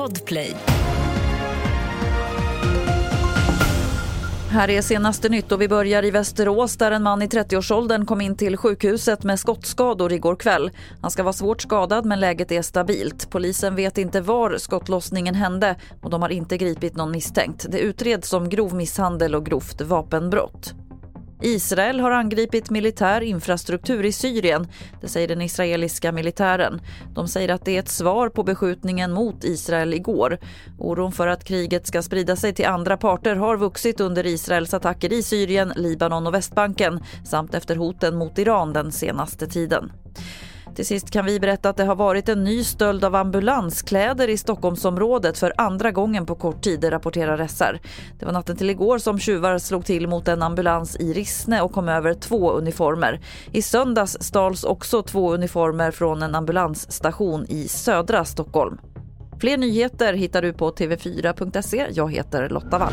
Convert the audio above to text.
Podplay. Här är senaste nytt och vi börjar i Västerås där en man i 30-årsåldern kom in till sjukhuset med skottskador igår kväll. Han ska vara svårt skadad men läget är stabilt. Polisen vet inte var skottlossningen hände och de har inte gripit någon misstänkt. Det utreds som grov misshandel och grovt vapenbrott. Israel har angripit militär infrastruktur i Syrien, det säger den israeliska militären. De säger att det är ett svar på beskjutningen mot Israel igår. Oron för att kriget ska sprida sig till andra parter har vuxit under Israels attacker i Syrien, Libanon och Västbanken samt efter hoten mot Iran den senaste tiden. Till sist kan vi berätta att det har varit en ny stöld av ambulanskläder i Stockholmsområdet för andra gången på kort tid, rapporterar SR. Det var natten till igår som tjuvar slog till mot en ambulans i Rissne och kom över två uniformer. I söndags stals också två uniformer från en ambulansstation i södra Stockholm. Fler nyheter hittar du på tv4.se. Jag heter Lotta Wall.